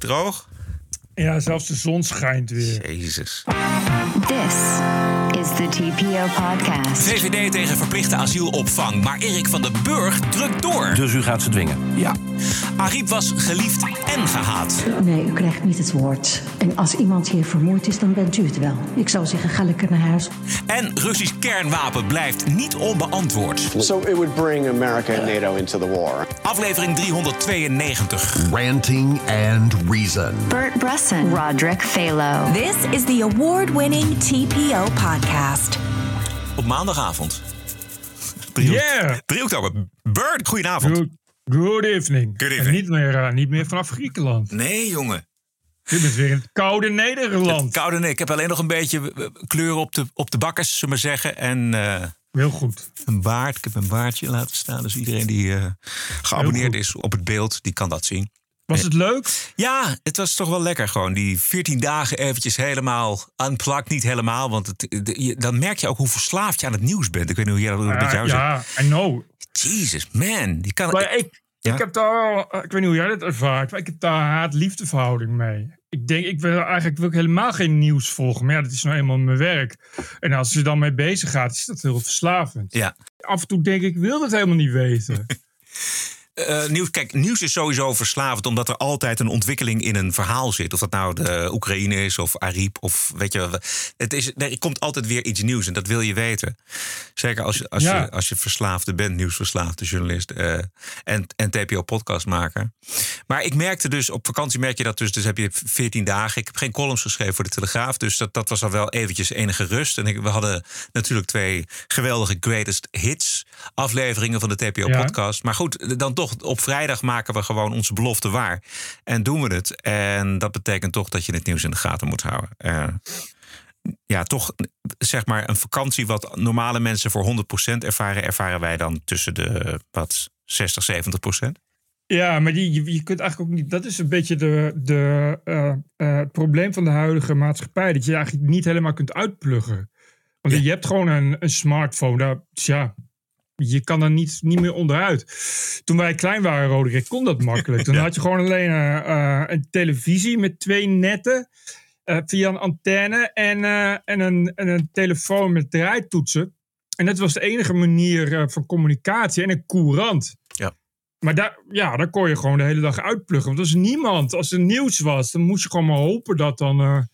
drauf. Ja, zelfs de zon schijnt weer. Jezus. This is the TPO podcast. VVD tegen verplichte asielopvang. Maar Erik van den Burg drukt door. Dus u gaat ze dwingen. Ja. Ariep was geliefd en gehaat. Nee, u krijgt niet het woord. En als iemand hier vermoeid is, dan bent u het wel. Ik zou zeggen, ga lekker naar huis. En Russisch kernwapen blijft niet onbeantwoord. So it would bring America and NATO into the war. Aflevering 392. Ranting and Reason. Bert Roderick Phalo. This is the award winning TPO podcast. Op maandagavond. 3, Yeah! 3 oktober. Bird, goedenavond. Good, good evening. Good evening. En niet meer, eh, niet meer vanaf Griekenland. Nee, jongen. Je bent weer in het koude Nederland. Koude nee. Ik heb alleen nog een beetje eh, kleur op de, op de bakkers, zullen we maar zeggen. En eh, Heel goed. een baard. Ik heb een baardje laten staan. Dus iedereen die eh, geabonneerd is op het beeld, die kan dat zien. Was het leuk? Ja, het was toch wel lekker gewoon. Die 14 dagen eventjes helemaal unplugged. Niet helemaal, want het, de- je- dan merk je ook hoe verslaafd je aan het nieuws bent. Ik weet niet hoe jij dat met Ja, jou zit. ja, I know. Jesus, man. Kan, Maar ik, Ja? ik heb daar, ik weet niet hoe jij dat ervaart, maar ik heb daar een haat-liefdeverhouding mee. Ik denk, ik wil eigenlijk wil ik helemaal geen nieuws volgen. Maar ja, dat is nou eenmaal mijn werk. En als je dan mee bezig gaat, is dat heel verslavend. ja. Af en toe denk ik, ik wil dat helemaal niet weten. Eh, nieuws, kijk, nieuws is sowieso verslavend omdat er altijd een ontwikkeling in een verhaal zit. Of dat nou de Oekraïne is of Ariep of weet je. Het is, er komt altijd weer iets nieuws en dat wil je weten. Zeker als je, als Ja. je, als je verslaafde bent, nieuwsverslaafde journalist eh, en, en TPO-podcastmaker. Maar ik merkte dus, op vakantie merk je dat dus. Dus heb je 14 dagen. Ik heb geen columns geschreven voor de Telegraaf. Dus dat, dat was al wel eventjes enige rust. En ik, we hadden natuurlijk twee geweldige greatest hits afleveringen van de TPO-podcast. Maar goed, dan toch op vrijdag maken we gewoon onze belofte waar. En doen we het. En dat betekent toch dat je het nieuws in de gaten moet houden. Eh, ja, toch zeg maar een vakantie wat normale mensen voor 100% ervaren, ervaren wij dan tussen de wat 60, 70%. Ja, maar die, je, je kunt eigenlijk ook niet. Dat is een beetje de, de, eh, eh, het probleem van de huidige maatschappij. Dat je eigenlijk niet helemaal kunt uitpluggen. Want Ja. je hebt gewoon een, een smartphone. Daar, ja, je kan er niet, niet meer onderuit. Toen wij klein waren, Roderick, kon dat makkelijk. Toen Ja. had je gewoon alleen eh, een televisie met twee netten. eh, via een antenne en, eh, en, een, en een telefoon met draaitoetsen. En dat was de enige manier van communicatie. En een courant. Ja. Maar daar, ja, daar kon je gewoon de hele dag uitpluggen. Want als er niemand, als er nieuws was, dan moest je gewoon maar hopen dat dan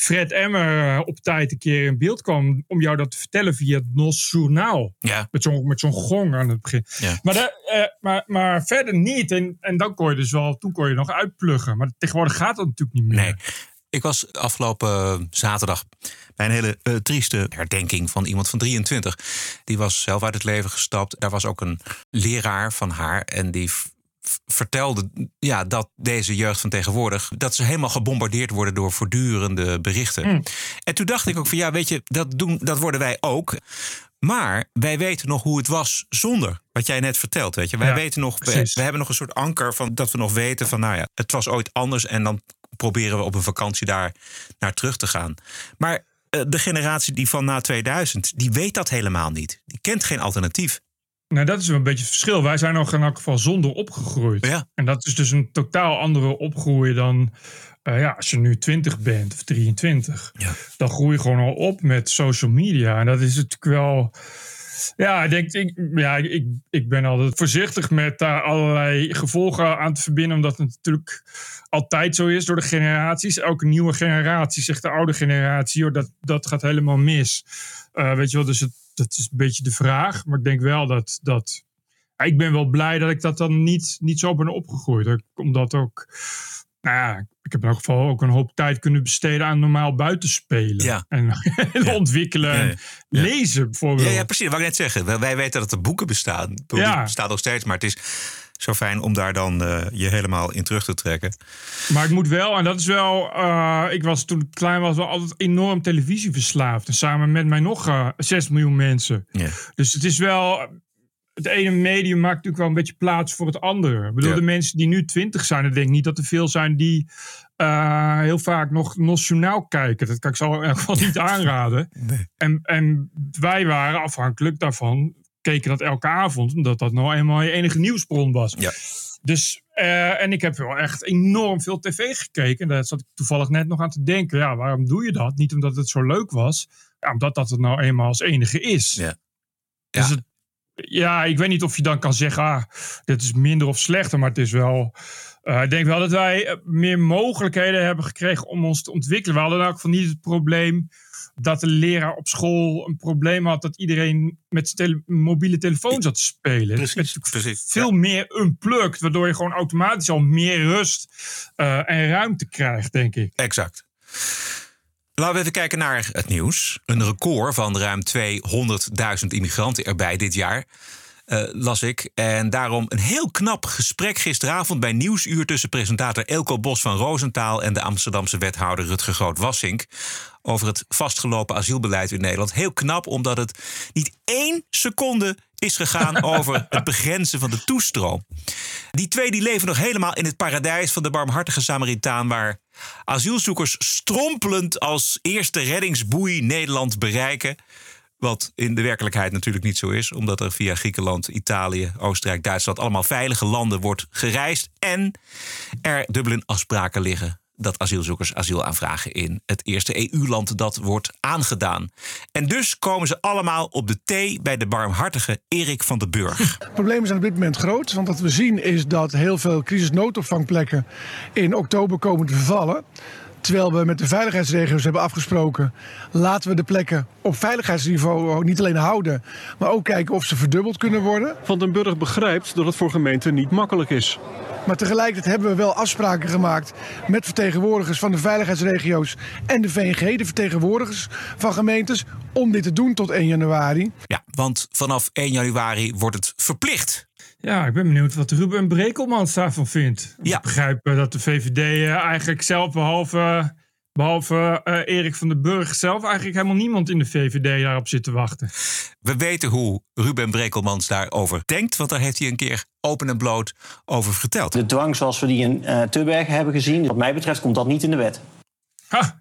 Fred Emmer eh, op tijd een keer in beeld kwam om jou dat te vertellen via het NOS Journaal. Ja, Met zo'n met zo'n gong aan het begin. Ja. Maar, daar, eh, maar, maar verder niet. En, en dan kon je dus wel, toen kon je nog uitpluggen. Maar tegenwoordig gaat dat natuurlijk niet meer. Nee. Ik was afgelopen zaterdag bij een hele eh, trieste herdenking van iemand van 23. Die was zelf uit het leven gestapt. Daar was ook een leraar van haar en die vertelde ja, dat deze jeugd van tegenwoordig... dat ze helemaal gebombardeerd worden door voortdurende berichten. En toen dacht ik ook van ja, weet je, dat, doen, dat worden wij ook. Maar wij weten nog hoe het was zonder wat jij net vertelt. Weet je? Wij Ja, weten nog, we hebben nog een soort anker van dat we nog weten van, nou ja, het was ooit anders en dan proberen we op een vakantie daar naar terug te gaan. Maar eh, de generatie die van na 2000, die weet dat helemaal niet. Die kent geen alternatief. Nou, dat is wel een beetje het verschil. Wij zijn nog in elk geval zonder opgegroeid. Ja. En dat is dus een totaal andere opgroeien dan eh, ja, als je nu 20 bent of 23. Ja. Dan groei je gewoon al op met social media. En dat is natuurlijk wel. Ja, ik, denk, ik, ja ik, ik ben altijd voorzichtig met daar allerlei gevolgen aan te verbinden. Omdat het natuurlijk altijd zo is door de generaties. Elke nieuwe generatie zegt de oude generatie: joh, dat, dat gaat helemaal mis. Eh, weet je wel, dus het, dat is een beetje de vraag. Maar ik denk wel dat. dat ik ben wel blij dat ik dat dan niet, niet zo ben opgegroeid. Omdat ook. Nou ja, ik heb in elk geval ook een hoop tijd kunnen besteden aan normaal buitenspelen. Ja. En, en ontwikkelen en ja. Lezen bijvoorbeeld. Ja, ja, precies. Wou ik net zeggen. Wij, weten dat er boeken bestaan. Die Ja. bestaan nog steeds, maar het is zo fijn om daar dan eh, je helemaal in terug te trekken. Maar ik moet wel, en dat is wel. eh, ik was toen ik klein was wel altijd enorm televisieverslaafd. En samen met mij nog eh 6 miljoen mensen. Dus het is wel. Het ene medium maakt natuurlijk wel een beetje plaats voor het andere. Ik bedoel, de mensen die nu twintig zijn, ik denk niet dat er veel zijn die heel vaak nog nationaal kijken. Dat kan ik zo in geval niet aanraden. En, en wij waren afhankelijk daarvan, keken dat elke avond, omdat dat nou eenmaal je enige nieuwsbron was. Ja. Dus Eh, en ik heb wel echt enorm veel tv gekeken. En daar zat ik toevallig net nog aan te denken. Ja, waarom doe je dat? Niet omdat het zo leuk was. Ja, omdat dat het nou eenmaal als enige is. Ja. Dus Ja. het, ja, ik weet niet of je dan kan zeggen, ah, dit is minder of slechter, maar het is wel. eh, ik denk wel dat wij eh, meer mogelijkheden hebben gekregen om ons te ontwikkelen. We hadden in elk geval niet het probleem dat de leraar op school een probleem had dat iedereen met zijn tele- mobiele telefoon zat te spelen. Precies, Het precies, Veel meer unplugged, waardoor je gewoon automatisch al meer rust eh, en ruimte krijgt, denk ik. Exact. Laten we even kijken naar het nieuws. Een record van ruim 200.000 immigranten erbij dit jaar. Eh, las ik. En daarom een heel knap gesprek gisteravond bij Nieuwsuur tussen presentator Elko Bos van Roosentaal en de Amsterdamse wethouder Rutger Groot-Wassink over het vastgelopen asielbeleid in Nederland. Heel knap, omdat het niet één seconde is gegaan over het begrenzen van de toestroom. Die twee die leven nog helemaal in het paradijs van de barmhartige Samaritaan, waar asielzoekers strompelend als eerste reddingsboei Nederland bereiken. Wat in de werkelijkheid natuurlijk niet zo is, omdat er via Griekenland, Italië, Oostenrijk, Duitsland allemaal veilige landen wordt gereisd. En er Dublin afspraken liggen dat asielzoekers asiel aanvragen in het eerste EU-land dat wordt aangedaan. En dus komen ze allemaal op de thee bij de barmhartige Erik van den Burg. problemen zijn op dit moment groot. Want wat we zien is dat heel veel crisisnoodopvangplekken in oktober komen te vervallen. Terwijl we met de veiligheidsregio's hebben afgesproken... laten we de plekken op veiligheidsniveau niet alleen houden... maar ook kijken of ze verdubbeld kunnen worden. Van den Burg begrijpt dat het voor gemeenten niet makkelijk is. Maar tegelijkertijd hebben we wel afspraken gemaakt... met vertegenwoordigers van de veiligheidsregio's en de VNG... de vertegenwoordigers van gemeentes, om dit te doen tot 1 januari. Ja, want vanaf 1 januari wordt het verplicht. Ja, ik ben benieuwd wat Ruben Brekelmans daarvan vindt. Ja. Ik begrijp eh, dat de VVD eh, eigenlijk zelf, behalve, behalve eh, Erik van den Burg zelf, eigenlijk helemaal niemand in de VVD daarop zit te wachten. We weten hoe Ruben Brekelmans daarover denkt, want daar heeft hij een keer open en bloot over verteld. De dwang zoals we die in eh Tubbergen hebben gezien, wat mij betreft komt dat niet in de wet. Ha!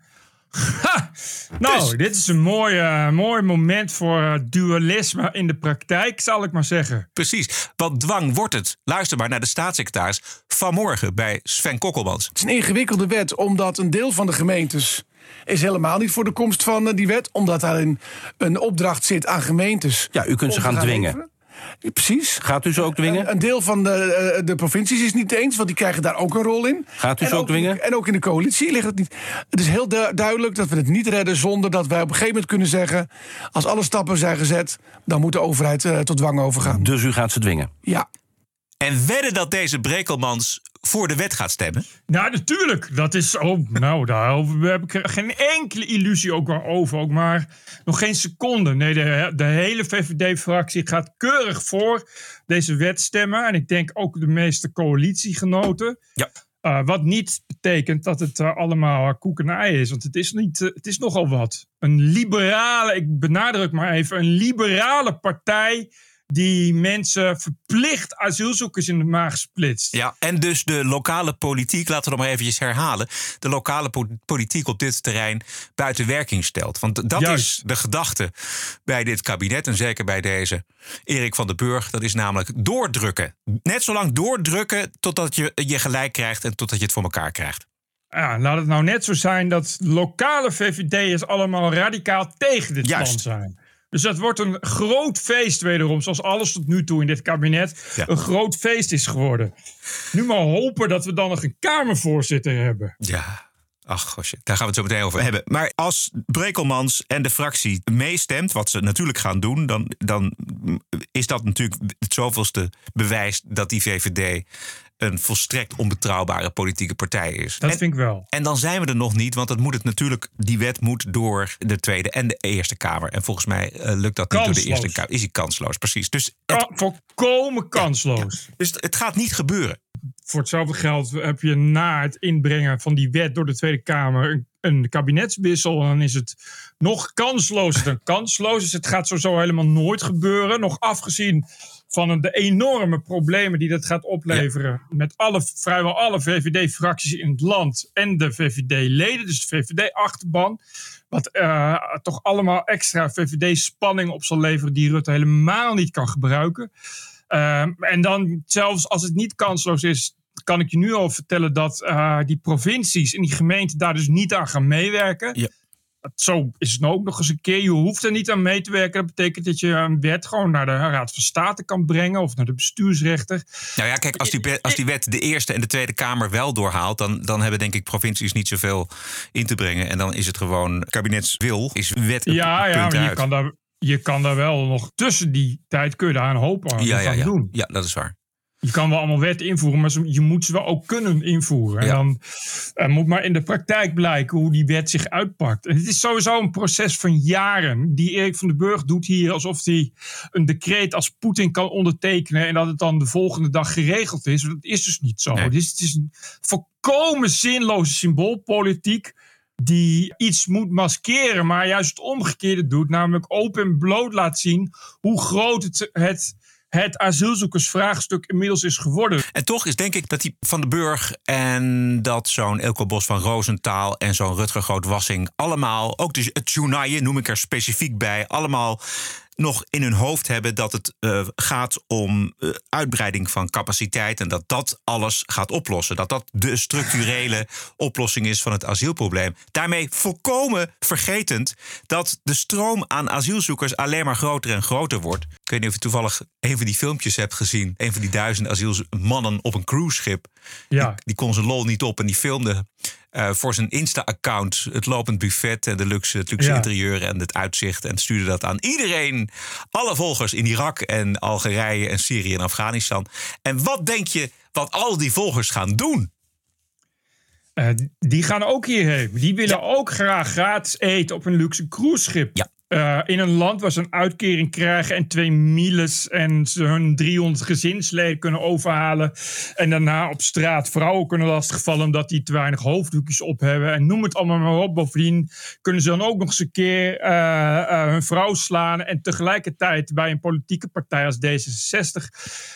Ha! Nou, Dus- dit is een mooi, eh, mooi moment voor eh, dualisme in de praktijk, zal ik maar zeggen. Precies, want dwang wordt het. Luister maar naar de staatssecretaris vanmorgen bij Sven Kokkelmans. Het is een ingewikkelde wet, omdat een deel van de gemeentes is helemaal niet voor de komst van eh, die wet. Omdat daarin een opdracht zit aan gemeentes. Ja, u kunt ze gaan dwingen. leveren. Ja, Precies. Gaat u ze ook dwingen? Een, een deel van de, eh, de provincies is niet eens, want die krijgen daar ook een rol in. Gaat u ze ook dwingen? En ook in de coalitie ligt het niet. Het is heel du- duidelijk dat we het niet redden zonder dat wij op een gegeven moment kunnen zeggen... als alle stappen zijn gezet, dan moet de overheid eh, tot dwang overgaan. Dus u gaat ze dwingen. Ja. En wedden dat deze Brekelmans voor de wet gaat stemmen? Nou, natuurlijk. Dat is. Oh, nou, daar heb ik geen enkele illusie ook maar over. Ook maar nog geen seconde. Nee, de, de hele VVD-fractie gaat keurig voor deze wet stemmen. En ik denk ook de meeste coalitiegenoten. Ja. Uh, wat niet betekent dat het uh, allemaal koek en ei is. Want het is, niet, uh, het is nogal wat. Een liberale, ik benadruk maar even, een liberale partij die mensen verplicht asielzoekers in de maag splitst. Ja, en dus de lokale politiek, laten we dat maar eventjes herhalen... de lokale po politiek op dit terrein buiten werking stelt. Want dat Juist. is de gedachte bij dit kabinet... en zeker bij deze Erik van den Burg. Dat is namelijk doordrukken. Net zo lang doordrukken totdat je je gelijk krijgt... en totdat je het voor elkaar krijgt. Ja, laat het nou net zo zijn dat lokale VVD'ers allemaal radicaal tegen dit Juist. plan zijn. Dus dat wordt een groot feest wederom, zoals alles tot nu toe in dit kabinet Ja. een groot feest is geworden. Nu maar hopen dat we dan nog een Kamervoorzitter hebben. Ja, ach gosje, daar gaan we het zo meteen over hebben. Maar als Brekelmans en de fractie meestemt, wat ze natuurlijk gaan doen... dan, dan is dat natuurlijk het zoveelste bewijs dat die VVD... een volstrekt onbetrouwbare politieke partij is. Dat en, vind ik wel. en dan zijn we er nog niet, want het moet het natuurlijk, die wet moet door de Tweede en de Eerste Kamer. En volgens mij eh, lukt dat niet door de. Eerste Kamer. Is hij kansloos, precies. Dus het, Ka- volkomen kansloos. dus het gaat niet gebeuren. Voor hetzelfde geld heb je na het inbrengen van die wet door de Tweede Kamer een, een kabinetswissel. En dan is het nog kanslozer dan kansloos. Dus het gaat sowieso helemaal nooit gebeuren. Nog afgezien van de enorme problemen die dat gaat opleveren. Met alle, vrijwel alle VVD-fracties in het land en de VVD-leden. Dus de VVD-achterban. Wat eh, toch allemaal extra VVD-spanning op zal leveren die Rutte helemaal niet kan gebruiken. Ehm, en dan zelfs als het niet kansloos is, kan ik je nu al vertellen dat uh, die provincies en die gemeenten daar dus niet aan gaan meewerken. Ja. Zo is het nou ook nog eens een keer. Je hoeft er niet aan mee te werken. Dat betekent dat je een wet gewoon naar de Raad van State kan brengen of naar de bestuursrechter. Nou ja, kijk, als die, als die wet de Eerste en de Tweede Kamer wel doorhaalt, dan, dan hebben denk ik provincies niet zoveel in te brengen. En dan is het gewoon kabinetswil, is wet. Ja, ja, maar je uit. kan, daar, je kan daar wel nog tussen die tijd kun je daar een hoop aan ja, ja, ja. doen. Ja, dat is waar. Je kan wel allemaal wetten invoeren, maar je moet ze wel ook kunnen invoeren. En Ja. dan moet maar in de praktijk blijken hoe die wet zich uitpakt. En het is sowieso een proces van jaren. Die Erik van den Burg doet hier alsof hij een decreet als Poetin kan ondertekenen. En dat het dan de volgende dag geregeld is. Dat is dus niet zo. Nee. Het, is, het is een volkomen zinloze symboolpolitiek. Die iets moet maskeren, maar juist het omgekeerde doet. Namelijk open en bloot laat zien hoe groot het, het, het asielzoekersvraagstuk inmiddels is geworden. En toch is denk ik dat die Van den Burg en dat zo'n Elko Bos van Roosentaal en zo'n Rutger Groot-Wassing allemaal, ook dus het journaille noem ik er specifiek bij, allemaal nog in hun hoofd hebben dat het eh, gaat om eh, uitbreiding van capaciteit en dat dat alles gaat oplossen. Dat dat de structurele oplossing is van het asielprobleem. Daarmee volkomen vergetend dat de stroom aan asielzoekers alleen maar groter en groter wordt. Ik weet niet of je toevallig een van die filmpjes hebt gezien. Een van die duizend asielmannen op een cruiseschip. Ja. Die, die kon zijn lol niet op en die filmde eh, voor zijn Insta-account het lopend buffet en de luxe, het luxe Ja. interieur en het uitzicht. En stuurde dat aan iedereen, alle volgers in Irak en Algerije en Syrië en Afghanistan. En wat denk je wat al die volgers gaan doen? Eh, die gaan ook hierheen. Die willen ook graag gratis eten op een luxe cruiseschip. Ja. Eh, in een land waar ze een uitkering krijgen en twee miles en ze hun 300 gezinsleden kunnen overhalen. En daarna op straat vrouwen kunnen lastigvallen omdat die te weinig hoofddoekjes op hebben. En noem het allemaal maar op. Bovendien kunnen ze dan ook nog eens een keer eh, eh, hun vrouw slaan. En tegelijkertijd bij een politieke partij als D66.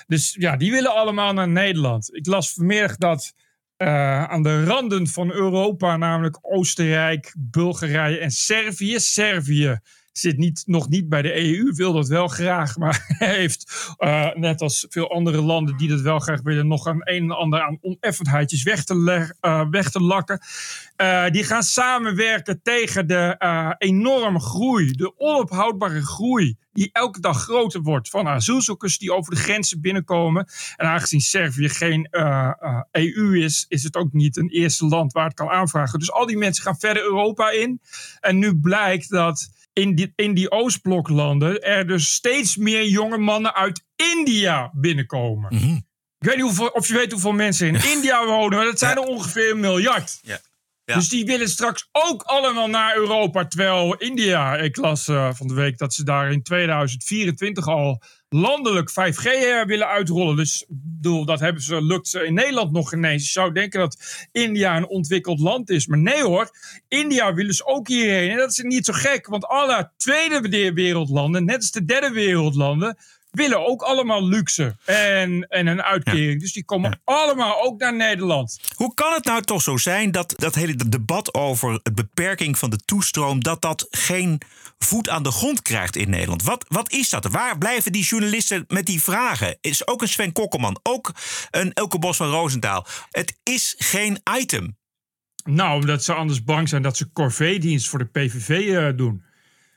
Dus ja, die willen allemaal naar Nederland. Ik las vanmiddag dat aan de randen van Europa, namelijk Oostenrijk, Bulgarije en Servië. Servië zit niet, nog niet bij de EU, wil dat wel graag, maar heeft, eh, net als veel andere landen die dat wel graag willen, nog een een en ander aan oneffenheidjes weg te, eh, weg te lakken. Eh, die gaan samenwerken tegen de enorme groei, de onophoudbare groei, die elke dag groter wordt van asielzoekers die over de grenzen binnenkomen. En aangezien Servië geen EU is, is het ook niet een eerste land waar het kan aanvragen. Dus al die mensen gaan verder Europa in. En nu blijkt dat in die, in die Oostbloklanden er dus steeds meer jonge mannen uit India binnenkomen. Ik weet niet hoeveel, of je weet hoeveel mensen in India wonen, maar dat zijn er ongeveer een miljard. Ja. Dus die willen straks ook allemaal naar Europa. Terwijl India, ik las eh, van de week dat ze daar in 2024 al landelijk 5G eh, willen uitrollen. Dus bedoel, dat hebben ze, lukt ze in Nederland nog ineens. Je zou denken dat India een ontwikkeld land is. Maar nee hoor, India willen ze ook hierheen. En dat is niet zo gek, want alle tweede wereldlanden, net als de derde wereldlanden, willen ook allemaal luxe en, en een uitkering. Dus die komen allemaal ook naar Nederland. Hoe kan het nou toch zo zijn dat dat hele debat over de beperking van de toestroom, dat dat geen voet aan de grond krijgt in Nederland? Wat, wat is dat? Waar blijven die journalisten met die vragen? Is ook een Sven Kokkelman, ook een Elke Bos van Roosentaal. Het is geen item. Nou, omdat ze anders bang zijn dat ze corvée-dienst voor de PVV eh, doen.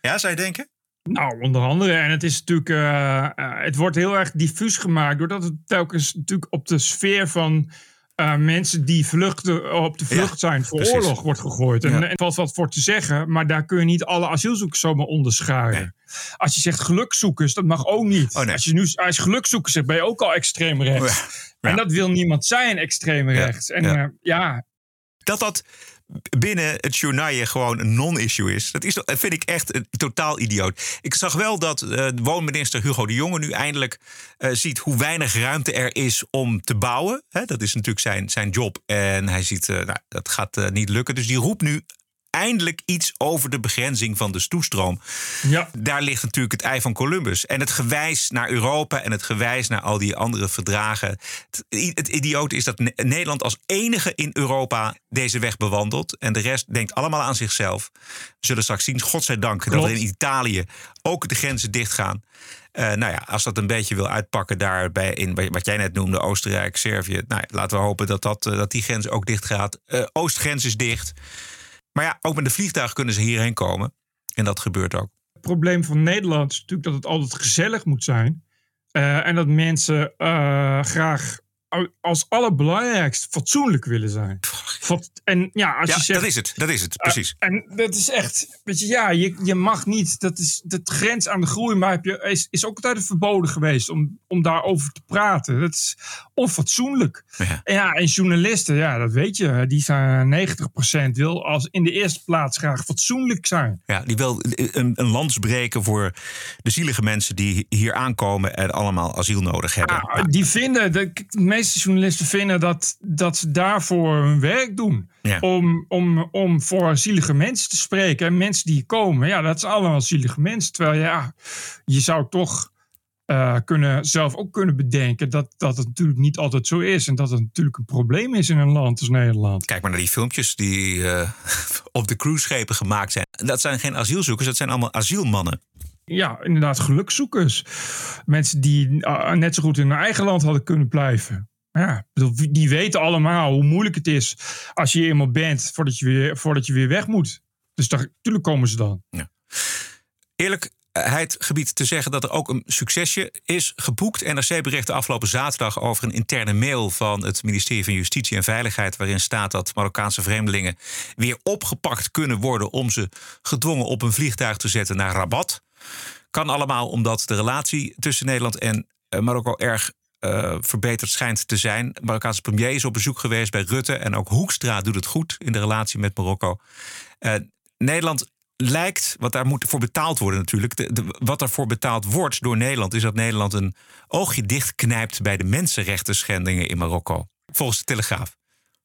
Ja, zou je denken? Nou, onder andere. En het is natuurlijk. eh, eh, het wordt heel erg diffuus gemaakt. Doordat het telkens natuurlijk op de sfeer van. eh, mensen die vluchten, op de vlucht Ja, zijn voor precies. oorlog wordt gegooid. En Ja. en er valt wat voor te zeggen, maar daar kun je niet alle asielzoekers zomaar onderschuiven. Als je zegt gelukzoekers, dat mag ook niet. Oh, nee. Als je nu als je gelukzoekers zegt, ben je ook al extreem rechts. Ja. En dat wil niemand zijn, extreem rechts. En ja Dat dat binnen het journaille gewoon een non-issue is. Dat is, vind ik echt een totaal idioot. Ik zag wel dat eh, woonminister Hugo de Jonge nu eindelijk eh, ziet hoe weinig ruimte er is om te bouwen. Dat is natuurlijk zijn, zijn job. En hij ziet, eh, nou, dat gaat niet lukken. Dus die roept nu eindelijk iets over de begrenzing van de toestroom. Ja. Daar ligt natuurlijk het ei van Columbus. En het gewijs naar Europa en het gewijs naar al die andere verdragen. Het, het idioot is dat Ne- Nederland als enige in Europa deze weg bewandelt. En de rest denkt allemaal aan zichzelf. We zullen straks zien, godzijdank, dat Klopt. er in Italië ook de grenzen dichtgaan. Eh, nou ja, als dat een beetje wil uitpakken daar bij in wat- wat jij net noemde, Oostenrijk, Servië. Nou, ja, laten we hopen dat, dat, eh, dat die grens ook dicht gaat. Eh, Oostgrens is dicht. Maar ja, ook met de vliegtuig kunnen ze hierheen komen. En dat gebeurt ook. Het probleem van Nederland is natuurlijk dat het altijd gezellig moet zijn. Eh, en dat mensen eh, graag als allerbelangrijkste fatsoenlijk willen zijn. Fat- en ja, als Ja, je zegt, dat is het. Dat is het, precies. En dat is echt, weet je, ja, je, je mag niet, dat is de grens aan de groei, maar heb je, is, is ook altijd verboden geweest om, om daarover te praten. Dat is onfatsoenlijk. Ja. En ja, en journalisten, ja, dat weet je, die zijn 90% wil als in de eerste plaats graag fatsoenlijk zijn. Ja, die wil een, een lans breken voor de zielige mensen die hier aankomen en allemaal asiel nodig hebben. Ja, die vinden, de, de meeste journalisten vinden dat, dat ze daarvoor hun werk doen. Ja. Om, om, om voor zielige mensen te spreken. En mensen die komen, ja, dat zijn allemaal zielige mensen. Terwijl ja, je zou toch eh, kunnen, zelf ook kunnen bedenken dat, dat het natuurlijk niet altijd zo is. En dat het natuurlijk een probleem is in een land als Nederland. Kijk maar naar die filmpjes die eh, op de cruiseschepen gemaakt zijn. Dat zijn geen asielzoekers, dat zijn allemaal asielmannen. Ja, inderdaad, gelukzoekers. Mensen die eh, net zo goed in hun eigen land hadden kunnen blijven. Ja, die weten allemaal hoe moeilijk het is als je eenmaal bent voordat je weer, voordat je weer weg moet. Dus natuurlijk komen ze dan. Eerlijkheid gebied te zeggen dat er ook een succesje is geboekt. NRC berichtte afgelopen zaterdag over een interne mail van het ministerie van Justitie en Veiligheid. waarin staat dat Marokkaanse vreemdelingen weer opgepakt kunnen worden. om ze gedwongen op een vliegtuig te zetten naar Rabat. Kan allemaal omdat de relatie tussen Nederland en eh, Marokko erg eh, verbeterd schijnt te zijn. Marokkaanse premier is op bezoek geweest bij Rutte. En ook Hoekstra doet het goed in de relatie met Marokko. Eh, Nederland lijkt, wat daar moet voor betaald worden natuurlijk. Wat ervoor betaald wordt door Nederland, is dat Nederland een oogje dichtknijpt bij de mensenrechten schendingen in Marokko. Volgens de Telegraaf.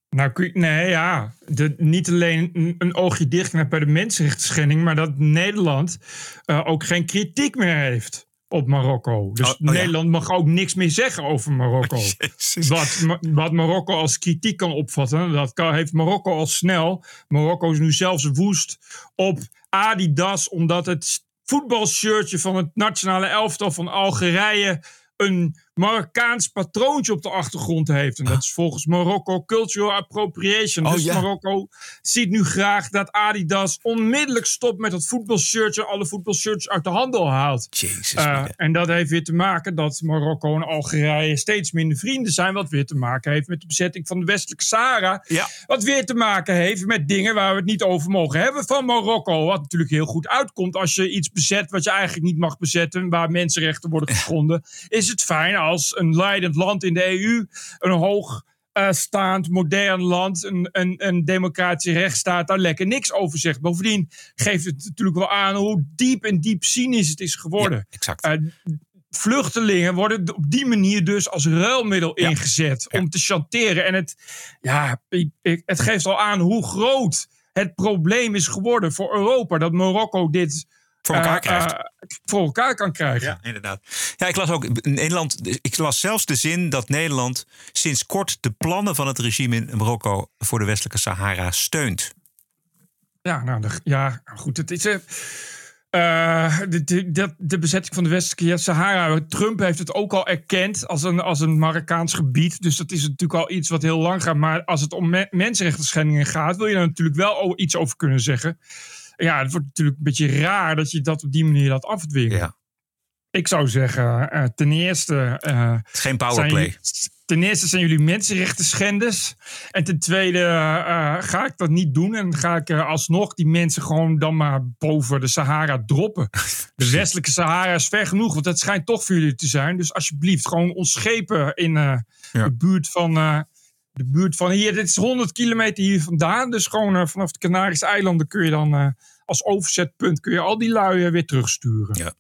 Nou, nee, ja. De, niet alleen een, oogje dicht bij de mensenrechten maar dat Nederland eh, ook geen kritiek meer heeft op Marokko. Dus Oh, oh ja. Nederland mag ook niks meer zeggen over Marokko. wat, wat Marokko als kritiek kan opvatten, dat kan, heeft Marokko al snel. Marokko is nu zelfs woest op Adidas, omdat het voetbalshirtje van het nationale elftal van Algerije een Marokkaans patroontje op de achtergrond heeft. En dat is volgens Marokko cultural appropriation. Oh, dus ja. Marokko ziet nu graag dat Adidas onmiddellijk stopt met dat voetbalshirtje, alle voetbalshirts uit de handel haalt. Jezus. Uh, mina. en dat heeft weer te maken dat Marokko en Algerije steeds minder vrienden zijn. Wat weer te maken heeft met de bezetting van de westelijke Sahara. Ja. Wat weer te maken heeft met dingen waar we het niet over mogen hebben van Marokko. Wat natuurlijk heel goed uitkomt als je iets bezet wat je eigenlijk niet mag bezetten. Waar mensenrechten worden geschonden. Is het fijn als een leidend land in de EU, een hoog eh, staand, modern land, een, een, een democratische rechtsstaat, daar lekker niks over zegt. Bovendien geeft het natuurlijk wel aan hoe diep en diep cynisch het is geworden. Ja, exact. Eh, vluchtelingen worden op die manier dus als ruilmiddel Ja. ingezet Ja. om te chanteren. En het, ja, het geeft al aan hoe groot het probleem is geworden voor Europa. Dat Marokko dit Voor elkaar eh, krijgt. eh, voor elkaar kan krijgen. Ja, inderdaad. Ja, ik las ook Nederland. Ik las zelfs de zin dat Nederland sinds kort de plannen van het regime in Marokko voor de westelijke Sahara steunt. Ja, nou, de, ja, goed. Het is. eh, de, de, de, bezetting van de westelijke Sahara. Trump heeft het ook al erkend als een, als een Marokkaans gebied. Dus dat is natuurlijk al iets wat heel lang gaat. Maar als het om me, mensenrechten schendingen gaat, wil je daar natuurlijk wel iets over kunnen zeggen. Ja, het wordt natuurlijk een beetje raar dat je dat op die manier laat afdwingen. Ja. Ik zou zeggen, eh, ten eerste. eh, Het is geen powerplay. jullie- ten eerste zijn jullie mensenrechten schenders. En ten tweede eh, ga ik dat niet doen. En ga ik alsnog die mensen gewoon dan maar boven de Sahara droppen. De westelijke Sahara is ver genoeg, want dat schijnt toch voor jullie te zijn. Dus alsjeblieft, gewoon ons schepen in Ja. de buurt van. De buurt van hier, dit is 100 kilometer hier vandaan. Dus gewoon eh, vanaf de Canarische eilanden kun je dan eh, als overzetpunt kun je al die lui eh, weer terugsturen. Ja.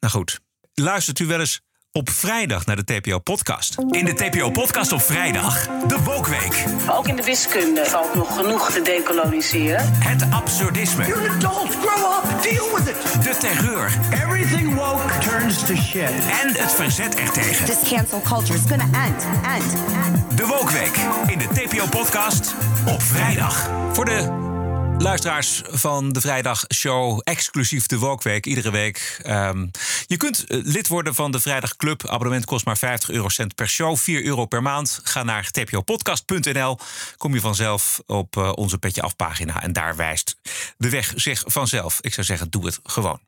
Nou goed. Luistert u wel eens op vrijdag naar de TPO-podcast. In de TPO-podcast op vrijdag, de Wokweek. Ook in de wiskunde valt nog genoeg te decoloniseren. Het absurdisme. You're an adult, grow up, deal with it. De terreur. Everything woke turns to shit. En het verzet ertegen. This cancel culture is gonna end, end, end. De Wokweek in de TPO-podcast op vrijdag. Voor de luisteraars van de Vrijdagshow, exclusief de Wokweek, iedere week. Um, je kunt uh, lid worden van de Vrijdag Club. Abonnement kost maar 50 eurocent per show, 4 euro per maand. Ga naar tpopodcast.nl. Kom je vanzelf op uh, onze Petje Af pagina. En daar wijst de weg zich vanzelf. Ik zou zeggen, doe het gewoon.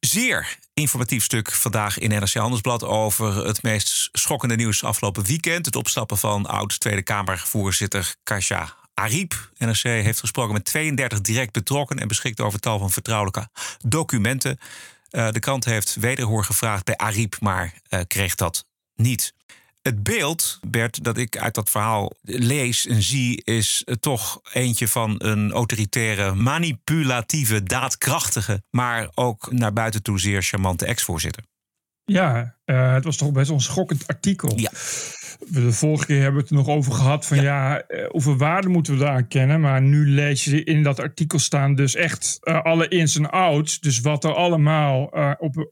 Zeer informatief stuk vandaag in NRC Handelsblad over het meest schokkende nieuws afgelopen weekend. Het opstappen van oud Tweede Kamervoorzitter Kasia Ariep. NRC heeft gesproken met 32 direct betrokkenen en beschikt over tal van vertrouwelijke documenten. Uh, de krant heeft wederhoor gevraagd bij Ariep, maar uh, kreeg dat niet. Het beeld, Bert, dat ik uit dat verhaal lees en zie, is toch eentje van een autoritaire, manipulatieve, daadkrachtige, maar ook naar buiten toe zeer charmante ex-voorzitter. Ja, uh, het was toch best wel een schokkend artikel. Ja. De vorige keer hebben we het er nog over gehad van ja, ja hoeveel waarde moeten we eraan kennen. Maar nu lees je in dat artikel staan dus echt uh, alle ins en outs. Dus wat er allemaal, uh, op,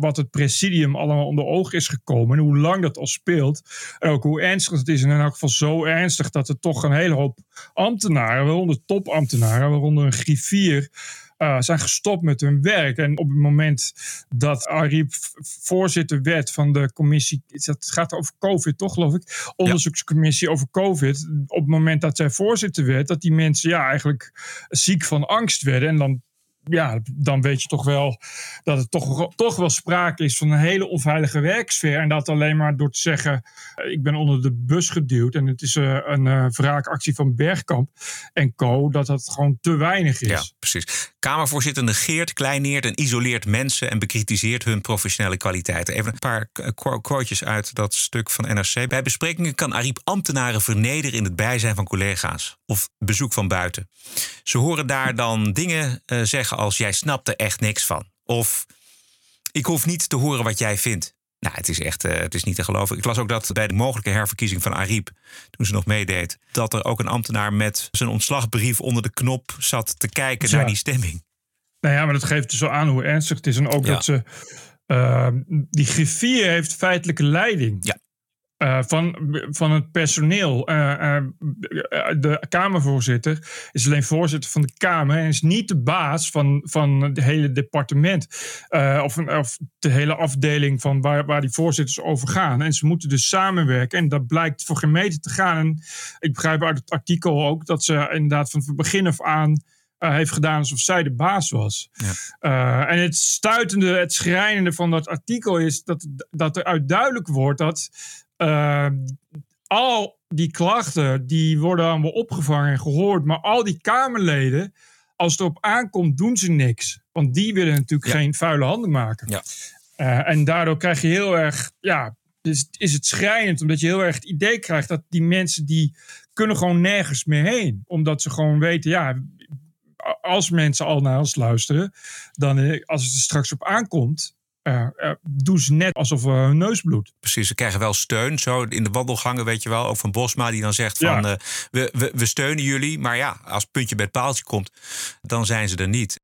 wat het presidium allemaal onder ogen is gekomen. En hoe lang dat al speelt. En ook hoe ernstig het is. En in elk geval zo ernstig dat er toch een hele hoop ambtenaren, waaronder topambtenaren, waaronder een griffier uh, zijn gestopt met hun werk. En op het moment dat Ariep voorzitter werd van de commissie, het gaat over COVID toch geloof ik, onderzoekscommissie over COVID. Op het moment dat zij voorzitter werd, dat die mensen ja eigenlijk ziek van angst werden. En dan ja, dan weet je toch wel dat het toch, toch wel sprake is van een hele onveilige werksfeer. En dat alleen maar door te zeggen: ik ben onder de bus geduwd en het is uh, een uh, wraakactie van Bergkamp en Co. dat dat gewoon te weinig is. Ja, precies. Kamervoorzitter negeert, kleineert en isoleert mensen en bekritiseert hun professionele kwaliteiten. Even een paar quotejes uit dat stuk van NRC. Bij besprekingen kan Ariep ambtenaren vernederen in het bijzijn van collega's of bezoek van buiten. Ze horen daar dan dingen zeggen als jij snapt er echt niks van. Of ik hoef niet te horen wat jij vindt. Nou, het is echt, uh, het is niet te geloven. Ik las ook dat bij de mogelijke herverkiezing van Ariep, toen ze nog meedeed, dat er ook een ambtenaar met zijn ontslagbrief onder de knop zat te kijken ja. naar die stemming. Nou ja, maar dat geeft dus zo aan hoe ernstig het is. En ook ja. dat ze, uh, die griffier heeft feitelijke leiding. Ja. Uh, van, van het personeel. Uh, uh, de Kamervoorzitter is alleen voorzitter van de Kamer en is niet de baas van, van het hele departement. of, of de hele afdeling van waar, waar die voorzitters over gaan. En ze moeten dus samenwerken. En dat blijkt voor geen meter te gaan. En ik begrijp uit het artikel ook dat ze inderdaad van het begin af aan. Uh, heeft gedaan alsof zij de baas was. Ja. Uh, en het stuitende, het schrijnende van dat artikel is dat, dat er uit duidelijk wordt dat al die klachten die worden allemaal opgevangen en gehoord, maar al die Kamerleden, als het erop aankomt, doen ze niks. Want die willen natuurlijk ja. geen vuile handen maken. Ja. en daardoor krijg je heel erg, ja, dus is het schrijnend, omdat je heel erg het idee krijgt dat die mensen die kunnen gewoon nergens meer heen. Omdat ze gewoon weten, ja, als mensen al naar ons luisteren, dan als het er straks op aankomt, uh, uh, doen ze net alsof uh, hun neus bloedt. Precies, ze krijgen wel steun. Zo in de wandelgangen, weet je wel, ook van Bosma, die dan zegt van ja. we, we, we steunen jullie. Maar ja, als het puntje bij het paaltje komt, dan zijn ze er niet.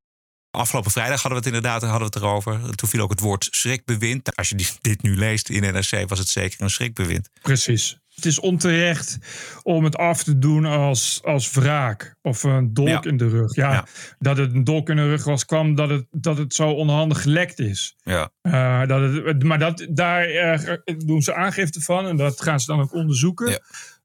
Afgelopen vrijdag hadden we het inderdaad hadden we het erover. Toen viel ook het woord schrikbewind. Als je dit nu leest in NRC, was het zeker een schrikbewind. Precies. Het is onterecht om het af te doen als, als wraak of een dolk ja. in de rug. Ja, ja, dat het een dolk in de rug was, kwam dat het, dat het zo onhandig gelekt is. Ja. Uh, dat het, maar dat, daar uh, doen ze aangifte van en dat gaan ze dan ook onderzoeken. Ja.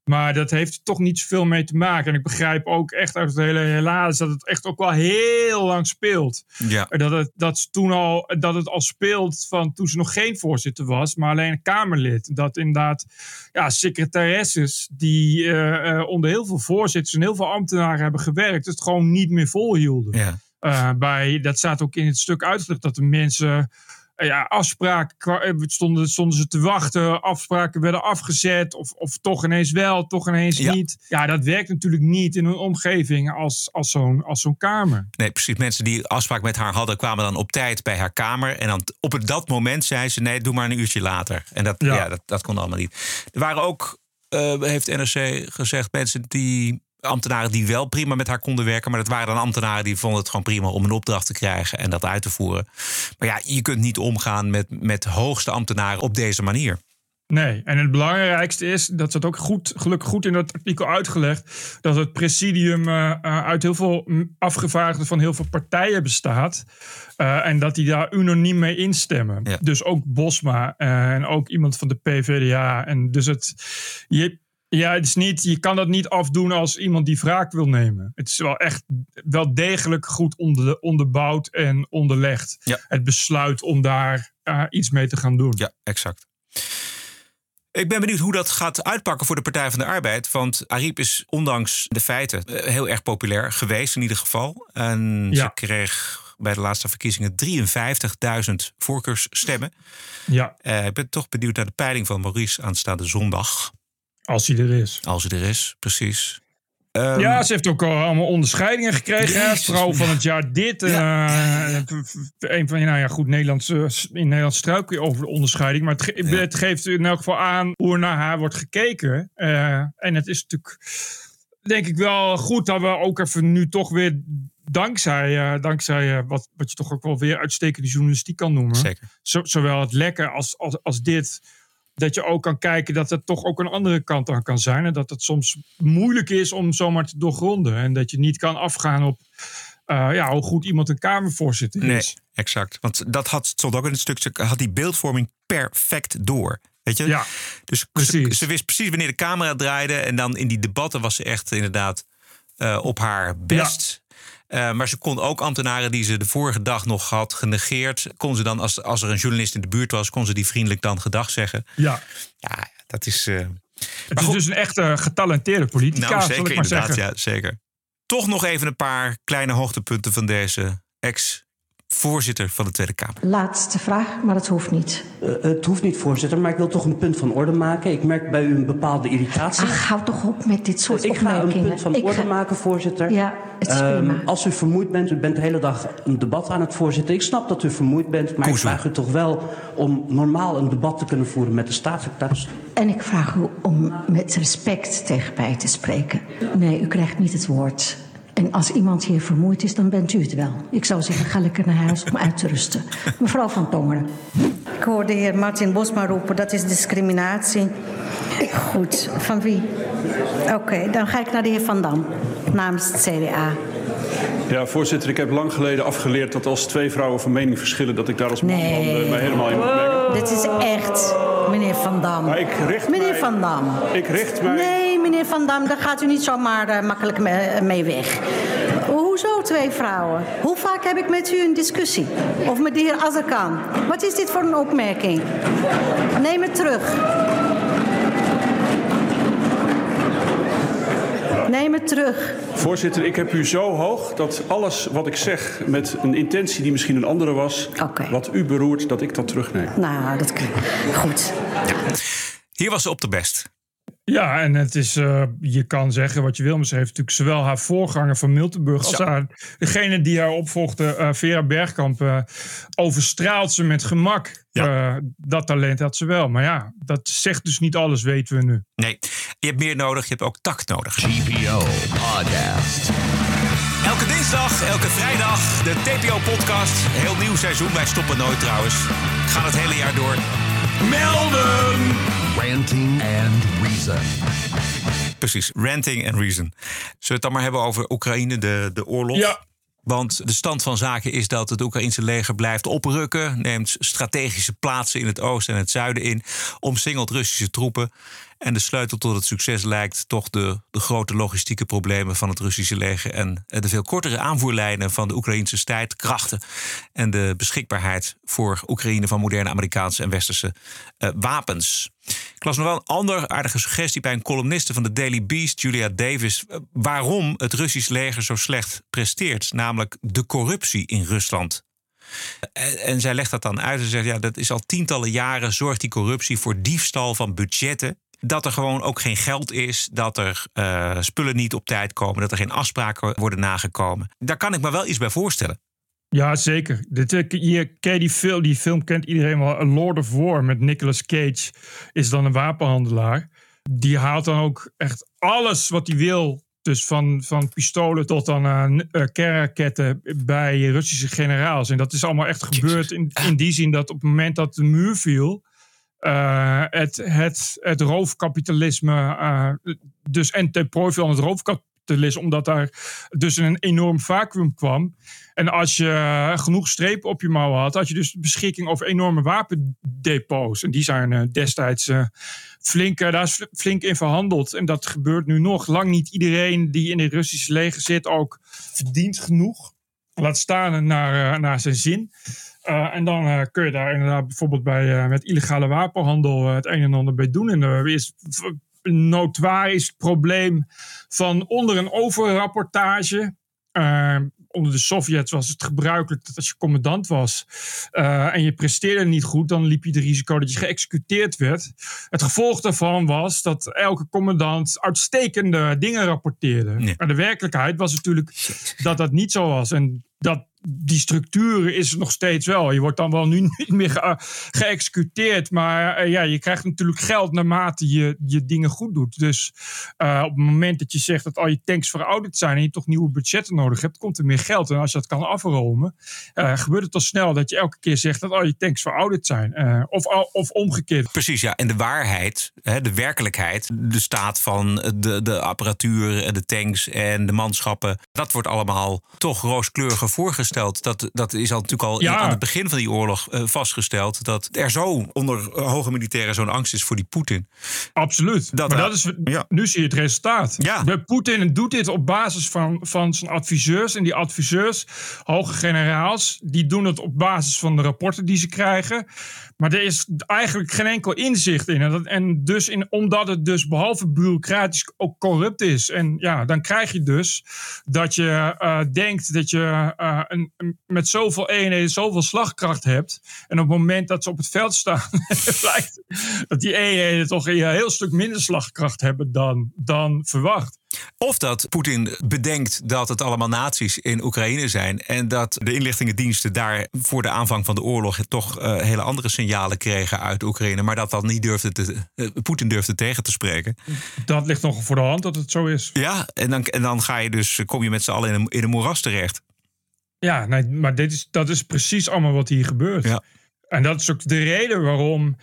Maar dat heeft toch niet zoveel mee te maken. En ik begrijp ook echt uit het hele helaas dat het echt ook wel heel lang speelt. Ja. Dat, het, dat, toen al, dat het al speelt van toen ze nog geen voorzitter was, maar alleen een Kamerlid. Dat inderdaad ja, secretaresses die uh, uh, onder heel veel voorzitters en heel veel ambtenaren hebben gewerkt, het gewoon niet meer volhielden. Ja. Uh, bij, dat staat ook in het stuk uitgelegd dat de mensen ja, afspraken eh, stonden, stonden ze te wachten. Afspraken werden afgezet. Of, of toch ineens wel, toch ineens Ja. niet. Ja, dat werkt natuurlijk niet in een omgeving als, als zo'n als zo'n kamer. Nee, precies. Mensen die afspraak met haar hadden, kwamen dan op tijd bij haar kamer. En dan op het- dat moment zei ze: nee, doe maar een uurtje later. En dat, ja. Ja. dat, dat kon allemaal niet. Er waren ook, eh, heeft NRC gezegd, mensen die. Ambtenaren die wel prima met haar konden werken. Maar dat waren dan ambtenaren die vonden het gewoon prima om een opdracht te krijgen en dat uit te voeren. Maar ja, je kunt niet omgaan met, met hoogste ambtenaren op deze manier. Nee, en het belangrijkste is, dat staat ook goed, gelukkig goed in dat artikel uitgelegd, dat het presidium eh, eh, uit heel veel afgevaardigden van heel veel partijen bestaat. eh, en dat die daar unaniem mee instemmen. Ja. Dus ook Bosma en ook iemand van de PVDA. En dus het, je, ja, het is niet, je kan dat niet afdoen als iemand die wraak wil nemen. Het is wel echt wel degelijk goed onder, onderbouwd en onderlegd. Ja. Het besluit om daar iets mee te gaan doen. Ja, exact. Ik ben benieuwd hoe dat gaat uitpakken voor de Partij van de Arbeid. Want Ariep is ondanks de feiten eh, heel erg populair geweest in ieder geval. En Ja. ze kreeg bij de laatste verkiezingen 53.000 voorkeursstemmen. Ja, Eh, ik ben toch benieuwd naar de peiling van Maurice aanstaande zondag. Als hij er is. Als hij er is, precies. Ehm, Ja, ze heeft ook al allemaal onderscheidingen gekregen. Jezus, Vrouw van het jaar dit. en, eh, een van, nou ja, goed, Nederlands, eh, in Nederland struikel je over de onderscheiding. Maar het, ge- Ja. het geeft in elk geval aan hoe er naar haar wordt gekeken. Eh, en het is natuurlijk, denk ik wel goed dat we ook even nu toch weer... Dankzij, dankzij wat, wat je toch ook wel weer uitstekende journalistiek kan noemen. Zeker. Zo, zowel het lekker als, als, als dit. Dat je ook kan kijken dat er toch ook een andere kant aan kan zijn. En dat het soms moeilijk is om zomaar te doorgronden. En dat je niet kan afgaan op eh, ja, hoe goed iemand een Kamervoorzitter Nee, is. exact. Want dat had, stond ook in het stuk. Had die beeldvorming perfect door. Weet je? Ja, Dus ze, precies. ze wist precies wanneer de camera draaide. En dan in die debatten was ze echt inderdaad eh, op haar best. Eh, maar ze kon ook ambtenaren die ze de vorige dag nog had genegeerd. kon ze dan, als, als er een journalist in de buurt was, kon ze die vriendelijk dan gedag zeggen. Ja. Ja, dat is. eh, Het is dus een echte getalenteerde politica, nou, zeker ik maar inderdaad. zeggen. Ja, zeker. Toch nog even een paar kleine hoogtepunten van deze ex-voorzitter van de Tweede Kamer. Laatste vraag, maar dat hoeft niet. Eh, het hoeft niet, voorzitter, maar ik wil toch een punt van orde maken. Ik merk bij u een bepaalde irritatie. Ach, hou toch op met dit soort ik ga een opmerkingen. punt van Ik orde ga- maken, voorzitter. Ja, het is Ehm, prima. als u vermoeid bent, u bent de hele dag een debat aan het voorzitten. Ik snap dat u vermoeid bent, maar ik vraag u toch wel om normaal een debat te kunnen voeren met de staatssecretaris. En ik vraag u om met respect tegen mij te spreken. Nee, u krijgt niet het woord. En als iemand hier vermoeid is, dan bent u het wel. Ik zou zeggen, ga lekker naar huis om uit te rusten. Mevrouw van Tongeren. Ik hoorde de heer Martin Bosma roepen, dat is discriminatie. Goed, van wie? Oké, dan ga ik naar de heer Van Dam, namens het CDA. Ja, voorzitter, ik heb lang geleden afgeleerd dat als twee vrouwen van mening verschillen, dat ik daar als man dan eh, mij helemaal in moet mengen. Dit is echt, meneer Van Dam. Maar ik richt meneer mij- Van Dam. Ik richt mij. Nee, meneer Van Dam, daar gaat u niet zomaar eh, makkelijk mee, mee weg. Hoezo twee vrouwen? Hoe vaak heb ik met u een discussie? Of met de heer Azarkan? Wat is dit voor een opmerking? Neem het terug. Neem het terug. Voorzitter, ik heb u zo hoog dat alles wat ik zeg met een intentie die misschien een andere was, wat u beroert, dat ik dat terugneem. Nou, dat klinkt goed. Hier was ze op de best. Ja, en het is, eh, je kan zeggen wat je wil, maar ze heeft natuurlijk zowel haar voorganger van Miltenburg als haar, degene die haar opvolgde, eh, Vera Bergkamp, eh, overstraalt ze met gemak. Eh, dat talent had ze wel. Maar ja, dat zegt dus niet alles, weten we nu. Nee, je hebt meer nodig. Je hebt ook tact nodig. TPO Podcast. Elke dinsdag, elke vrijdag, de TPO-podcast. Heel nieuw seizoen. Wij stoppen nooit trouwens. Gaan het hele jaar door. Melden! Ranting and Reason. Precies, ranting and reason. Zullen we het dan maar hebben over Oekraïne, de, de oorlog? Ja. Want de stand van zaken is dat het Oekraïnse leger blijft oprukken. Neemt strategische plaatsen in het oosten en het zuiden in. Omsingelt Russische troepen. En de sleutel tot het succes lijkt toch de, de grote logistieke problemen van het Russische leger. En de veel kortere aanvoerlijnen van de Oekraïnse strijdkrachten. En de beschikbaarheid voor Oekraïne van moderne Amerikaanse en westerse eh, wapens. Ik las nog wel een andere aardige suggestie bij een columniste van de Daily Beast, Julia Davis. eh, Waarom het Russisch leger zo slecht presteert. Namelijk de corruptie in Rusland. En, en zij legt dat dan uit en zegt: ja, dat is al tientallen jaren zorgt die corruptie voor diefstal van budgetten. Dat er gewoon ook geen geld is, dat er uh, spullen niet op tijd komen, dat er geen afspraken worden nagekomen. Daar kan ik me wel iets bij voorstellen. Ja, zeker. Dit, je, ken die, film, die film kent iedereen wel. Lord of War met Nicolas Cage is dan een wapenhandelaar. Die haalt dan ook echt alles wat hij wil. Dus van, van pistolen tot dan uh, kernraketten bij Russische generaals. En dat is allemaal echt gebeurd in, in die zin dat op het moment dat de muur viel... Uh, het, het, het roofkapitalisme, uh, dus en ten prooi van het omdat daar dus een enorm vacuüm kwam. En als je genoeg strepen op je mouwen had, had je dus beschikking over enorme wapendepots. En die zijn uh, destijds uh, flink, daar is flink in verhandeld. En dat gebeurt nu nog. Lang niet iedereen die in het Russische leger zit ook verdient genoeg. Laat staan naar, naar zijn zin. en dan kun je daar inderdaad bijvoorbeeld bij met illegale wapenhandel het een en ander bij doen. En er is notoire het probleem van onder een overrapportage. Uh, onder de Sovjets was het gebruikelijk dat als je commandant was uh, en je presteerde niet goed, dan liep je het risico dat je geëxecuteerd werd. Het gevolg daarvan was dat elke commandant uitstekende dingen rapporteerde. Maar de werkelijkheid was natuurlijk dat dat niet zo was. En dat die structuur is nog steeds wel. Je wordt dan wel nu niet meer ge geëxecuteerd. Maar uh, ja, je krijgt natuurlijk geld naarmate je je dingen goed doet. Dus uh, op het moment dat je zegt dat al je tanks verouderd zijn en je toch nieuwe budgetten nodig hebt, komt er meer geld. En als je dat kan afromen, uh, gebeurt het al snel dat je elke keer zegt dat al je tanks verouderd zijn. of, of omgekeerd. Precies, ja. En de waarheid, hè, de werkelijkheid, de staat van de, de apparatuur, de tanks en de manschappen, dat wordt allemaal toch rooskleurig voorgesteld dat, dat is al natuurlijk al ja. aan het begin van die oorlog uh, vastgesteld. Dat er zo onder hoge militairen zo'n angst is voor die Poetin. Absoluut. Dat, maar dat is, ja. nu zie je het resultaat. Ja. Poetin doet dit op basis van, van zijn adviseurs. En die adviseurs, hoge generaals, die doen het op basis van de rapporten die ze krijgen. Maar er is eigenlijk geen enkel inzicht in. En, dat, en dus in, omdat het dus behalve bureaucratisch ook corrupt is. En ja, dan krijg je dus dat je uh, denkt dat je uh, een, een, met zoveel eenheden zoveel slagkracht hebt. En op het moment dat ze op het veld staan, blijkt dat die eenheden toch een heel stuk minder slagkracht hebben dan, dan verwacht. Of dat Poetin bedenkt dat het allemaal nazi's in Oekraïne zijn. En dat de inlichtingendiensten daar voor de aanvang van de oorlog toch uh, hele andere signalen kregen uit Oekraïne. Maar dat dan niet durfde te, uh, Poetin durfde tegen te spreken. Dat ligt nog voor de hand dat het zo is. Ja, en dan, en dan ga je dus, kom je met z'n allen in een, in een moeras terecht. Ja, nee, maar dit is, dat is precies allemaal wat hier gebeurt. Ja. En dat is ook de reden waarom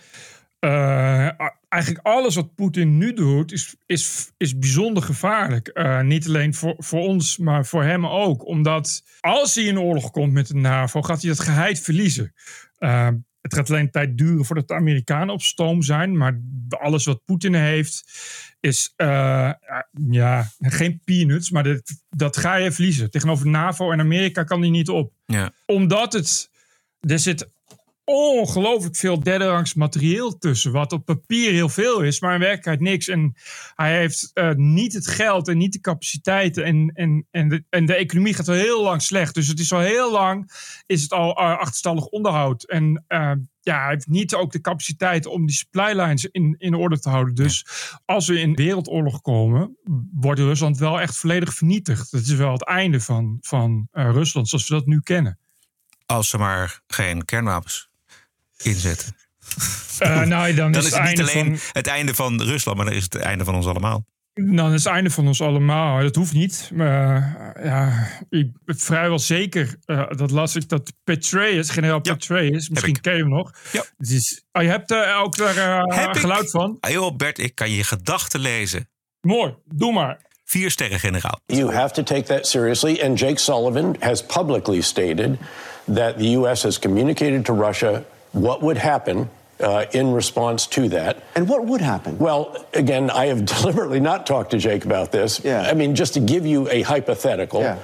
uh, eigenlijk alles wat Poetin nu doet, is, is, is bijzonder gevaarlijk. Uh, niet alleen voor, voor ons, maar voor hem ook. Omdat als hij in oorlog komt met de NAVO, gaat hij dat geheid verliezen. Uh, het gaat alleen tijd duren voordat de Amerikanen op stoom zijn. Maar alles wat Poetin heeft, is uh, ja, geen peanuts. Maar dat, dat ga je verliezen. Tegenover NAVO en Amerika kan hij niet op. Ja. Omdat het. Er zit ongelooflijk veel derderangs materieel tussen. Wat op papier heel veel is, maar in werkelijkheid niks. En hij heeft uh, niet het geld en niet de capaciteiten. En, en, en, de, en de economie gaat al heel lang slecht. Dus het is al heel lang is het al uh, achterstallig onderhoud. En uh, ja, hij heeft niet ook de capaciteit om die supply lines in, in orde te houden. Dus als we in wereldoorlog komen, wordt Rusland wel echt volledig vernietigd. Dat is wel het einde van, van Rusland zoals we dat nu kennen. Als ze maar geen kernwapens inzetten. Uh, nou, dan, dan, is, het, niet alleen het einde van Rusland, maar dan is het het einde van ons allemaal. Dan is het einde van ons allemaal. Dat hoeft niet. Maar ja, ik ben vrijwel zeker. Uh, dat las ik dat Petraeus, generaal ja, Petraeus, misschien ken je hem nog. Ja. Dus, oh, je hebt uh, ook daar uh, geluid van. Ah, joh, Bert, ik kan je gedachten lezen. Mooi, doe maar. Vier sterren generaal. You have to take that seriously. And Jake Sullivan has publicly stated that the U.S. has communicated to Russia what would happen uh, in response to that. And what would happen? Well, again, I have deliberately not talked to Jake about this. Yeah. I mean, just to give you a hypothetical. Yeah.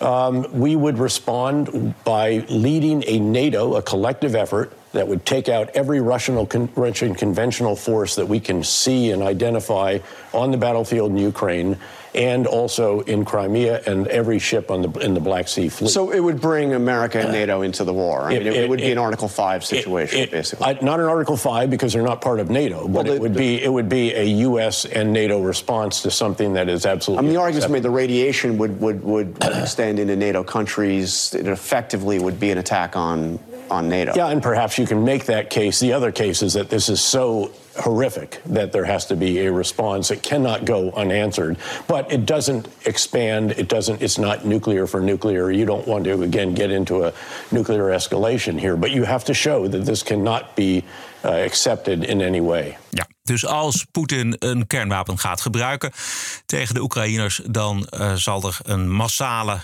Um, we would respond by leading a NATO, a collective effort, that would take out every Russian, Russian conventional force that we can see and identify on the battlefield in Ukraine and also in Crimea and every ship on the in the Black Sea fleet. So it would bring America and NATO into the war. I It- mean, it, it- it would be an Article Five situation, It- basically. I- not an Article Five because they're not part of NATO, but the- it would be it would be a U.S. and NATO response to something that is absolutely. I mean, the argument's made the radiation would, would, would extend into NATO countries. It effectively would be an attack on, on NATO. Yeah, and perhaps you can make that case. The other case is that this is so horrific that there has to be a response. It cannot go unanswered, but it doesn't expand. It doesn't. It's not nuclear for nuclear. You don't want to again get into a nuclear escalation here, but you have to show that this cannot be uh, accepted in any way. Ja, dus als Poetin een kernwapen gaat gebruiken tegen de Oekraïners, dan eh, zal er een massale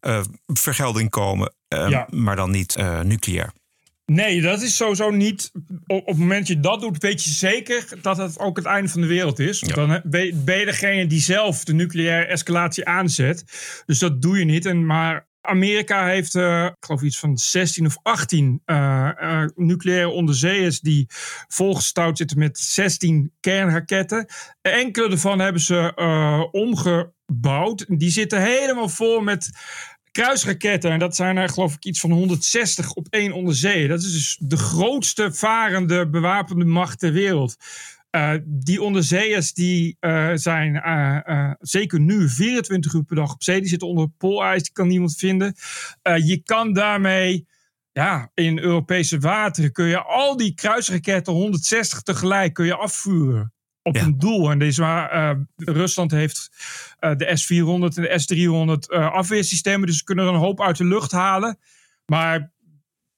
eh, vergelding komen, eh, Ja. maar dan niet eh, nucleair. Nee, dat is sowieso niet. Op, het moment dat je dat doet, weet je zeker dat het ook het einde van de wereld is. Dan ben je- degene die zelf de nucleaire escalatie aanzet. Dus dat doe je niet. En, maar Amerika heeft, eh, ik geloof iets van 16 of 18 eh, nucleaire onderzeeërs die volgestouwd zitten met 16 kernraketten. Enkele daarvan hebben ze omgebouwd. Die zitten helemaal vol met kruisraketten. En dat zijn er geloof ik iets van 160 op één onderzee. Dat is dus de grootste varende bewapende macht ter wereld. Eh, die onderzeeërs die eh, zijn eh, zeker nu 24 uur per dag op zee. Die zitten onder poolijs, die kan niemand vinden. Je kan daarmee, ja, in Europese wateren kun je al die kruisraketten 160 tegelijk kun je afvuren op een doel. En deze, eh, Rusland heeft eh, de S-400 en de S-300 eh, afweersystemen. Dus ze kunnen er een hoop uit de lucht halen. Maar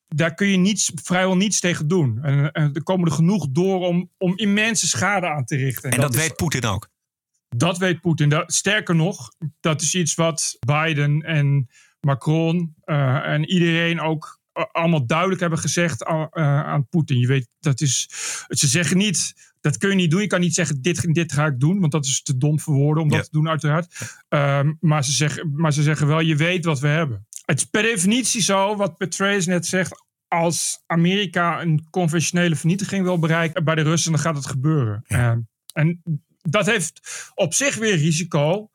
daar kun je niets, vrijwel niets tegen doen. En, en er komen er genoeg door om, om immense schade aan te richten. En dat, weet Poetin ook. dat weet Poetin. Dat- Sterker nog, dat is iets wat Biden en Macron en iedereen ook allemaal duidelijk hebben gezegd aan, aan Poetin. Je weet, dat is. Ze zeggen niet. Dat kun je niet doen. Je kan niet zeggen: dit, dit ga ik doen. Want dat is te dom voor woorden om dat Ja. te doen, uiteraard. Ehm, maar, ze zeggen, maar ze zeggen wel: je weet wat we hebben. Het is per definitie zo, wat Petraeus net zegt. Als Amerika een conventionele vernietiging wil bereiken bij de Russen, dan gaat het gebeuren. Ehm, en dat heeft op zich weer risico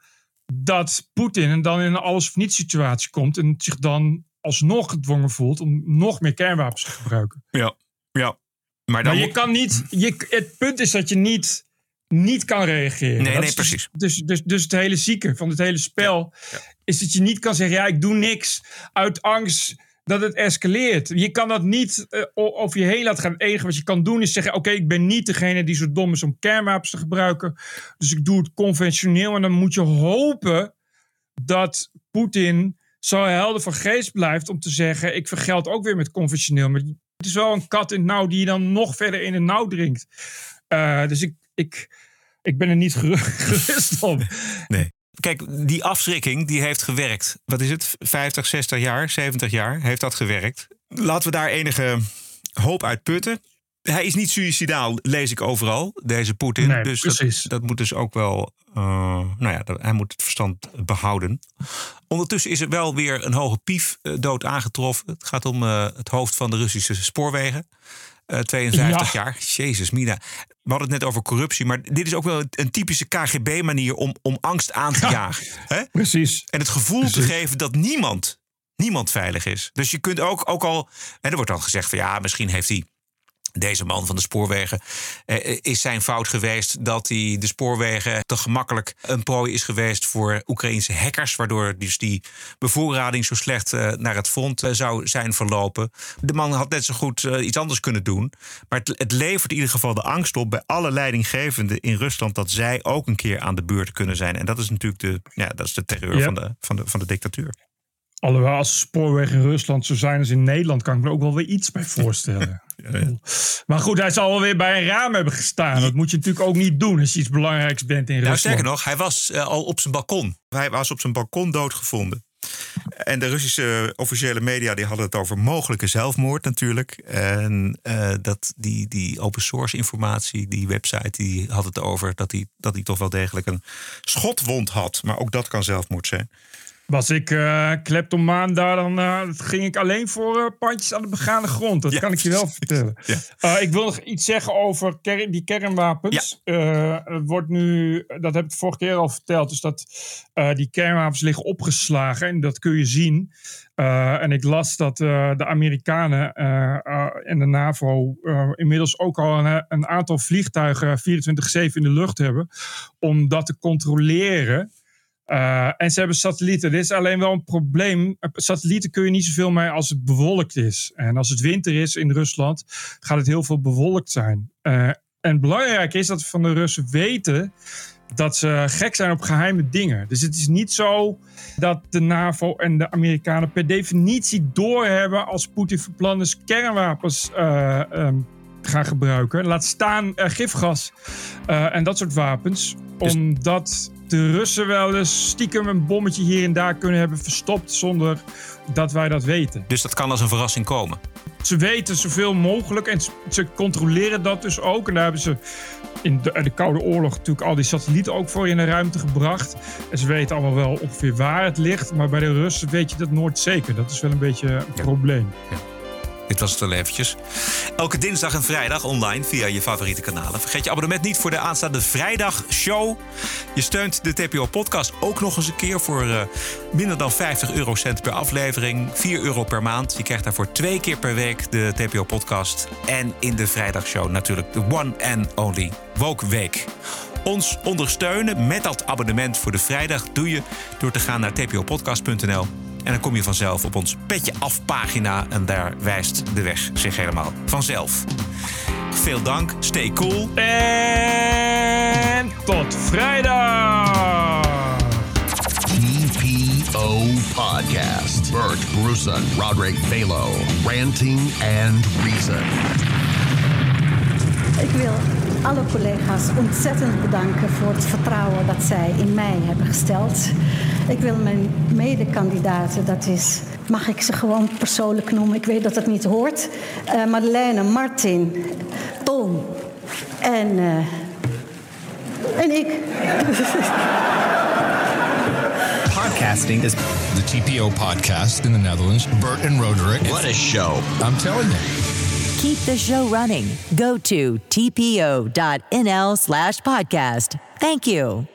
dat Poetin dan in een alles of niets situatie komt en zich dan alsnog gedwongen voelt om nog meer kernwapens te gebruiken. Ja, ja. Maar, dan Maar je kan niet. Je, het punt is dat je niet, niet kan reageren. Nee, Dat nee, is dus- precies. Dus, dus, dus het hele zieke van het hele spel is dat je niet kan zeggen: ja, ik doe niks uit angst dat het escaleert. Je kan dat niet eh, over je heen laten gaan. Het enige wat je kan doen is zeggen: oké, ik ben niet degene die zo dom is om kernwapens te gebruiken. Dus ik doe het conventioneel. En dan moet je hopen dat Poetin zo helder van geest blijft om te zeggen: ik vergeld ook weer met conventioneel. Maar het is wel een kat in het nauw die je dan nog verder in het nauw dringt. Eh, dus ik, ik, ik ben er niet geru- gerust op. Nee. Kijk, die afschrikking die heeft gewerkt. Wat is het? 50, 60 jaar, 70 jaar heeft dat gewerkt. Laten we daar enige hoop uit putten. Hij is niet suicidaal, lees ik overal, deze Poetin. Nee, dus dat, moet dus ook wel. eh, nou ja, hij moet het verstand behouden. Ondertussen is er wel weer een hoge pief eh, dood aangetroffen. Het gaat om eh, het hoofd van de Russische spoorwegen. Eh, 52 Ja. jaar. Jezus, Mina. We hadden het net over corruptie, maar dit is ook wel een typische KGB-manier om, om angst aan te jagen. Hè? Precies. En het gevoel te geven dat niemand, niemand veilig is. Dus je kunt ook, ook al. En er wordt dan gezegd van ja, misschien heeft hij. Deze man van de spoorwegen eh, is zijn fout geweest dat hij de spoorwegen te gemakkelijk een prooi is geweest voor Oekraïnse hackers, waardoor dus die bevoorrading zo slecht eh, naar het front eh, zou zijn verlopen. De man had net zo goed iets anders kunnen doen, maar het, het levert in ieder geval de angst op bij alle leidinggevenden in Rusland dat zij ook een keer aan de beurt kunnen zijn. En dat is natuurlijk de, ja, dat is de terreur Ja. van, de, van, de, van de dictatuur. Alhoewel, als de spoorwegen in Rusland zo zijn als in Nederland, kan ik me ook wel weer iets bij voorstellen. Maar goed, hij zal wel weer bij een raam hebben gestaan. Dat moet je natuurlijk ook niet doen als je iets belangrijks bent in Nou, Rusland. sterker nog, hij was eh, al op zijn balkon. Hij was op zijn balkon doodgevonden. En de Russische officiële media die hadden het over mogelijke zelfmoord natuurlijk. En eh, dat die, die open source informatie, die website, die had het over dat hij, dat hij toch wel degelijk een schotwond had. Maar ook dat kan zelfmoord zijn. Was ik uh, kleptomaan daar, dan uh, ging ik alleen voor uh, pandjes aan de begane grond. Dat kan ik je wel vertellen. Ja. ik wil nog iets zeggen over ker die kernwapens. Ja. wordt nu, dat heb ik vorige keer al verteld, dus dat die kernwapens liggen opgeslagen. En dat kun je zien. en ik las dat de Amerikanen en de NAVO inmiddels ook al een, een aantal vliegtuigen 24-7 in de lucht hebben. Om dat te controleren. Uh, en ze hebben satellieten. Dit is alleen wel een probleem. Satellieten kun je niet zoveel mee als het bewolkt is. En als het winter is in Rusland, gaat het heel veel bewolkt zijn. Uh, en belangrijk is dat we van de Russen weten dat ze gek zijn op geheime dingen. Dus het is niet zo dat de NAVO en de Amerikanen per definitie doorhebben als Poetin van plan is kernwapens uh, um, gaan gebruiken. Laat staan gifgas en dat soort wapens. Dus omdat de Russen wel eens stiekem een bommetje hier en daar kunnen hebben verstopt zonder dat wij dat weten. Dus dat kan als een verrassing komen? Ze weten zoveel mogelijk en ze controleren dat dus ook. En daar hebben ze in de, de, Koude Oorlog natuurlijk al die satellieten ook voor in de ruimte gebracht. En ze weten allemaal wel ongeveer waar het ligt. Maar bij de Russen weet je dat nooit zeker. Dat is wel een beetje een probleem. Ja. Dit was het al eventjes. Elke dinsdag en vrijdag online via je favoriete kanalen. Vergeet je abonnement niet voor de aanstaande vrijdagshow. Je steunt de TPO-podcast ook nog eens een keer voor uh, minder dan 50 eurocent per aflevering. 4 euro per maand. Je krijgt daarvoor twee keer per week de TPO-podcast. En in de vrijdagshow natuurlijk de one and only Woke Week. Ons ondersteunen met dat abonnement voor de vrijdag doe je door te gaan naar tpopodcast.nl en dan kom je vanzelf op ons Petje Af pagina en daar wijst de weg zich helemaal vanzelf. Veel dank, stay cool. En tot vrijdag! TPO Podcast. Bert Brussen, Roderick Balo. Ranting and Reason. Ik wil alle collega's ontzettend bedanken voor het vertrouwen dat zij in mij hebben gesteld. Ik wil mijn medekandidaten, dat is, mag ik ze gewoon persoonlijk noemen? Ik weet dat het niet hoort. Uh, Madeleine, Martin, Tom en, uh, en ik. Podcasting is the TPO podcast in the Netherlands. Bert and Roderick. What a show. I'm telling you. Keep the show running. Go to tpo.nl slash podcast. Thank you.